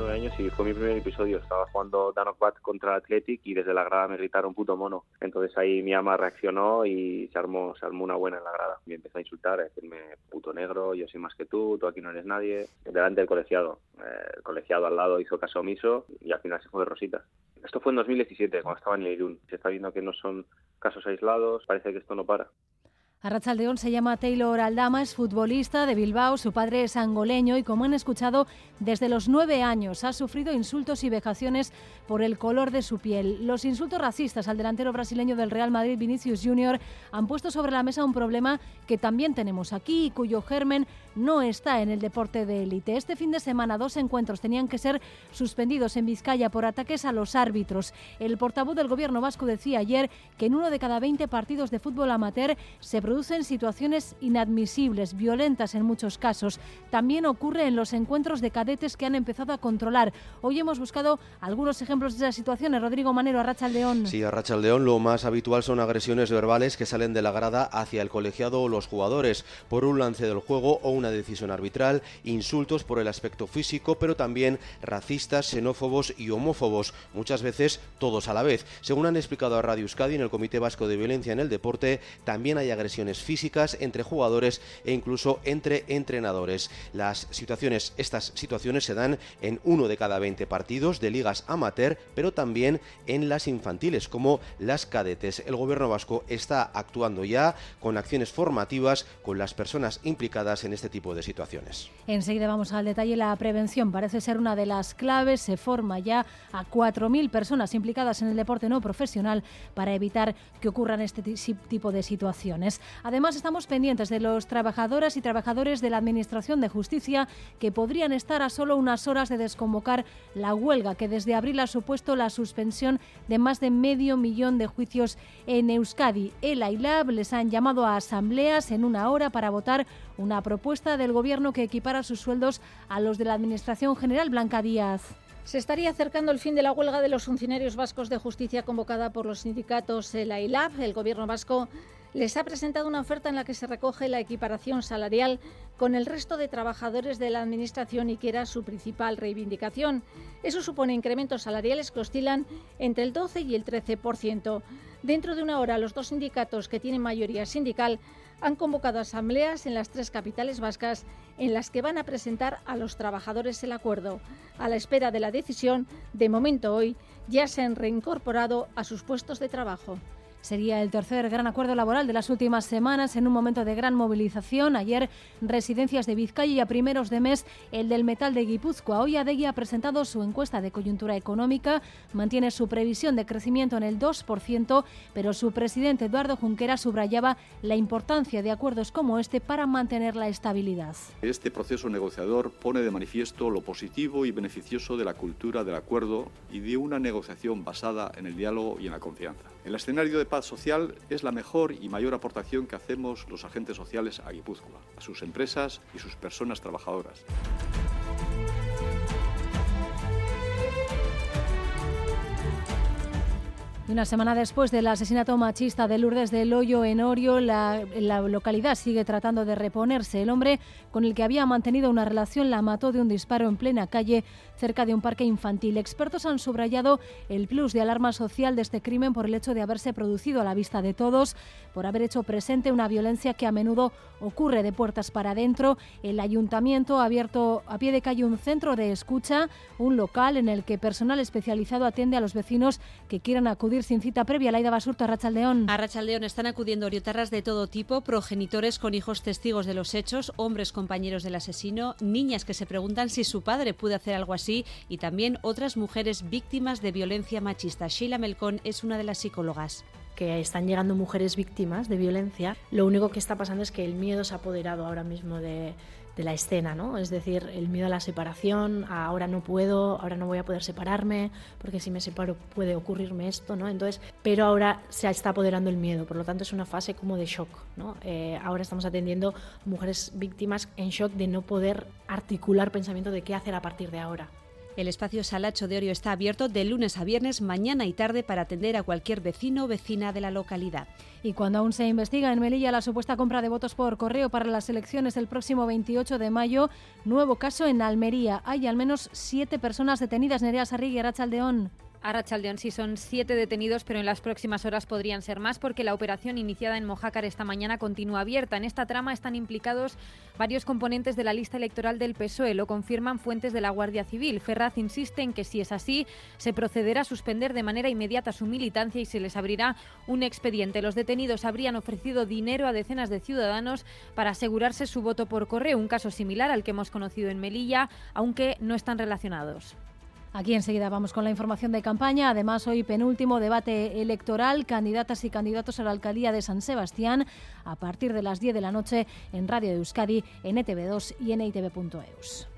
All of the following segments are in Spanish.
Nueve años y fue mi primer episodio. Estaba jugando Danokbat contra Athletic y desde la grada me gritaron puto mono. Entonces ahí mi ama reaccionó y se armó, se armó una buena en la grada. Me empezó a insultar, a decirme puto negro, yo soy más que tú, tú aquí no eres nadie. Delante del colegiado. Eh, el colegiado al lado hizo caso omiso y al final se fue de rositas. Esto fue en 2017, cuando estaba en el Irún. Se está viendo que no son casos aislados, parece que esto no para. Arrachaldeón se llama Taylor Aldama, es futbolista de Bilbao, su padre es angoleño y como han escuchado, desde los nueve años ha sufrido insultos y vejaciones por el color de su piel. Los insultos racistas al delantero brasileño del Real Madrid, Vinicius Junior, han puesto sobre la mesa un problema que también tenemos aquí y cuyo germen no está en el deporte de élite. Este fin de semana dos encuentros tenían que ser suspendidos en Vizcaya por ataques a los árbitros. El portavoz del gobierno vasco decía ayer que en uno de cada 20 partidos de fútbol amateur se producen situaciones inadmisibles, violentas en muchos casos. También ocurre en los encuentros de cadetes que han empezado a controlar. Hoy hemos buscado algunos ejemplos de esas situaciones. Rodrigo Manero, Arracha León. Sí, Arracha León, lo más habitual son agresiones verbales que salen de la grada hacia el colegiado o los jugadores por un lance del juego o una decisión arbitral, insultos por el aspecto físico, pero también racistas, xenófobos y homófobos, muchas veces todos a la vez. Según han explicado a Radio Euskadi en el Comité Vasco de Violencia en el Deporte, también hay agresiones físicas entre jugadores e incluso entre entrenadores. Las situaciones, estas situaciones se dan en uno de cada 20 partidos de ligas amateur, pero también en las infantiles, como las cadetes. El gobierno vasco está actuando ya con acciones formativas con las personas implicadas en este tipo de situaciones. Enseguida vamos al detalle. La prevención parece ser una de las claves. Se forma ya a 4.000 personas implicadas en el deporte no profesional para evitar que ocurran este tipo de situaciones. Además, estamos pendientes de los trabajadoras y trabajadores de la Administración de Justicia que podrían estar a solo unas horas de desconvocar la huelga que desde abril ha supuesto la suspensión de más de medio millón de juicios en Euskadi. El AILAB les han llamado a asambleas en una hora para votar una propuesta del Gobierno que equipara sus sueldos a los de la Administración General Blanca Díaz. Se estaría acercando el fin de la huelga de los funcionarios vascos de justicia convocada por los sindicatos el AILAB. El Gobierno vasco les ha presentado una oferta en la que se recoge la equiparación salarial con el resto de trabajadores de la Administración y que era su principal reivindicación. Eso supone incrementos salariales que oscilan entre el 12 y el 13%. Dentro de una hora, los dos sindicatos que tienen mayoría sindical han convocado asambleas en las tres capitales vascas en las que van a presentar a los trabajadores el acuerdo. A la espera de la decisión, de momento hoy, ya se han reincorporado a sus puestos de trabajo. Sería el tercer gran acuerdo laboral de las últimas semanas en un momento de gran movilización. Ayer, residencias de Vizcaya y a primeros de mes, el del metal de Guipúzcoa. Hoy Adegui ha presentado su encuesta de coyuntura económica. Mantiene su previsión de crecimiento en el 2%, pero su presidente Eduardo Junquera subrayaba la importancia de acuerdos como este para mantener la estabilidad. Este proceso negociador pone de manifiesto lo positivo y beneficioso de la cultura del acuerdo y de una negociación basada en el diálogo y en la confianza. El escenario de paz social es la mejor y mayor aportación que hacemos los agentes sociales a Guipúzcoa, a sus empresas y sus personas trabajadoras. Una semana después del asesinato machista de Lourdes del Hoyo en Orio, la, la, localidad sigue tratando de reponerse. El hombre con el que había mantenido una relación la mató de un disparo en plena calle cerca de un parque infantil. Expertos han subrayado el plus de alarma social de este crimen por el hecho de haberse producido a la vista de todos, por haber hecho presente una violencia que a menudo ocurre de puertas para adentro. El ayuntamiento ha abierto a pie de calle un centro de escucha, un local en el que personal especializado atiende a los vecinos que quieran acudir sin cita previa. Laida Basurto, a Rachaldeón. A Rachaldeón están acudiendo oriotarras de todo tipo, progenitores con hijos testigos de los hechos, hombres compañeros del asesino, niñas que se preguntan si su padre pudo hacer algo así y también otras mujeres víctimas de violencia machista. Sheila Melcón es una de las psicólogas que están llegando mujeres víctimas de violencia, lo único que está pasando es que el miedo se ha apoderado ahora mismo de, la escena, ¿no? Es decir, el miedo a la separación, ahora no puedo, ahora no voy a poder separarme, porque si me separo puede ocurrirme esto, ¿no? Entonces, pero ahora se está apoderando el miedo, por lo tanto es una fase como de shock. Eh, ahora estamos atendiendo mujeres víctimas en shock de no poder articular pensamiento de qué hacer a partir de ahora. El espacio Salacho de Orio está abierto de lunes a viernes, mañana y tarde para atender a cualquier vecino o vecina de la localidad. Y cuando aún se investiga en Melilla la supuesta compra de votos por correo para las elecciones del próximo 28 de mayo, nuevo caso en Almería. Hay al menos siete personas detenidas. Nerea Sarrigui, Arachaldeón. Arrachaldeón sí son siete detenidos, pero en las próximas horas podrían ser más porque la operación iniciada en Mojácar esta mañana continúa abierta. En esta trama están implicados varios componentes de la lista electoral del PSOE, lo confirman fuentes de la Guardia Civil. Ferraz insiste en que si es así, se procederá a suspender de manera inmediata su militancia y se les abrirá un expediente. Los detenidos habrían ofrecido dinero a decenas de ciudadanos para asegurarse su voto por correo, un caso similar al que hemos conocido en Melilla, aunque no están relacionados. Aquí enseguida vamos con la información de campaña. Además, hoy penúltimo debate electoral, candidatas y candidatos a la alcaldía de San Sebastián, a partir de las 10 de la noche en Radio Euskadi, en ETV2 y en itv.eus.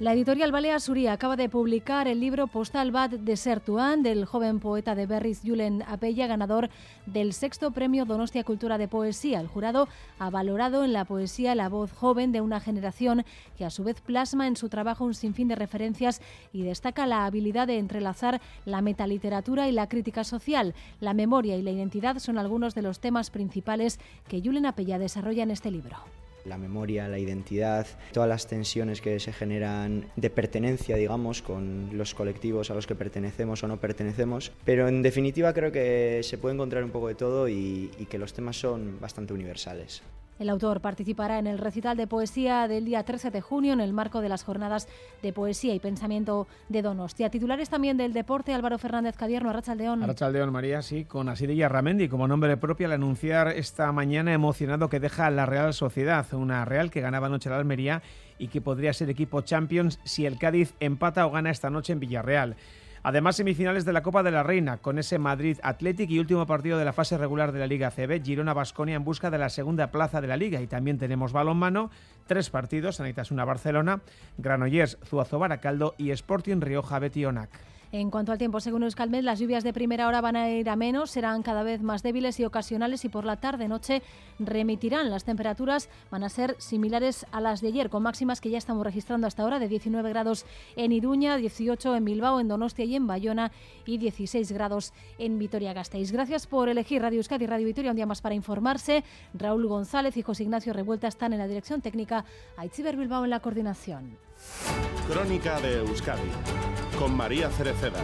La editorial Balea Suría acaba de publicar el libro Postal Bad de Sertuán del joven poeta de Berriz Julen Apella, ganador del sexto premio Donostia Cultura de Poesía. El jurado ha valorado en la poesía la voz joven de una generación que a su vez plasma en su trabajo un sinfín de referencias y destaca la habilidad de entrelazar la metaliteratura y la crítica social. La memoria y la identidad son algunos de los temas principales que Julen Apella desarrolla en este libro la memoria, la identidad, todas las tensiones que se generan de pertenencia, digamos, con los colectivos a los que pertenecemos o no pertenecemos. Pero en definitiva creo que se puede encontrar un poco de todo y, y que los temas son bastante universales. El autor participará en el recital de poesía del día 13 de junio en el marco de las jornadas de poesía y pensamiento de Donostia. Titulares también del deporte, Álvaro Fernández Cadierno, Arrachaldeón. Arrachaldeón, María, sí, con Asiri Ramendi como nombre propio al anunciar esta mañana emocionado que deja la Real Sociedad, una Real que ganaba anoche la Almería y que podría ser equipo Champions si el Cádiz empata o gana esta noche en Villarreal. Además, semifinales de la Copa de la Reina, con ese Madrid Athletic y último partido de la fase regular de la Liga CB, Girona Basconia en busca de la segunda plaza de la Liga. Y también tenemos balonmano, tres partidos, una Barcelona, Granollers, Zuazo Baracaldo y Sporting Rioja Betionac. En cuanto al tiempo, según Euskalmet, las lluvias de primera hora van a ir a menos, serán cada vez más débiles y ocasionales y por la tarde-noche remitirán. Las temperaturas van a ser similares a las de ayer, con máximas que ya estamos registrando hasta ahora de 19 grados en Iruña, 18 en Bilbao, en Donostia y en Bayona y 16 grados en Vitoria-Gasteiz. Gracias por elegir Radio Euskadi y Radio Vitoria un día más para informarse. Raúl González y José Ignacio Revuelta están en la dirección técnica, Aitziber Bilbao en la coordinación. Crónica de Euskadi con María Cereceda.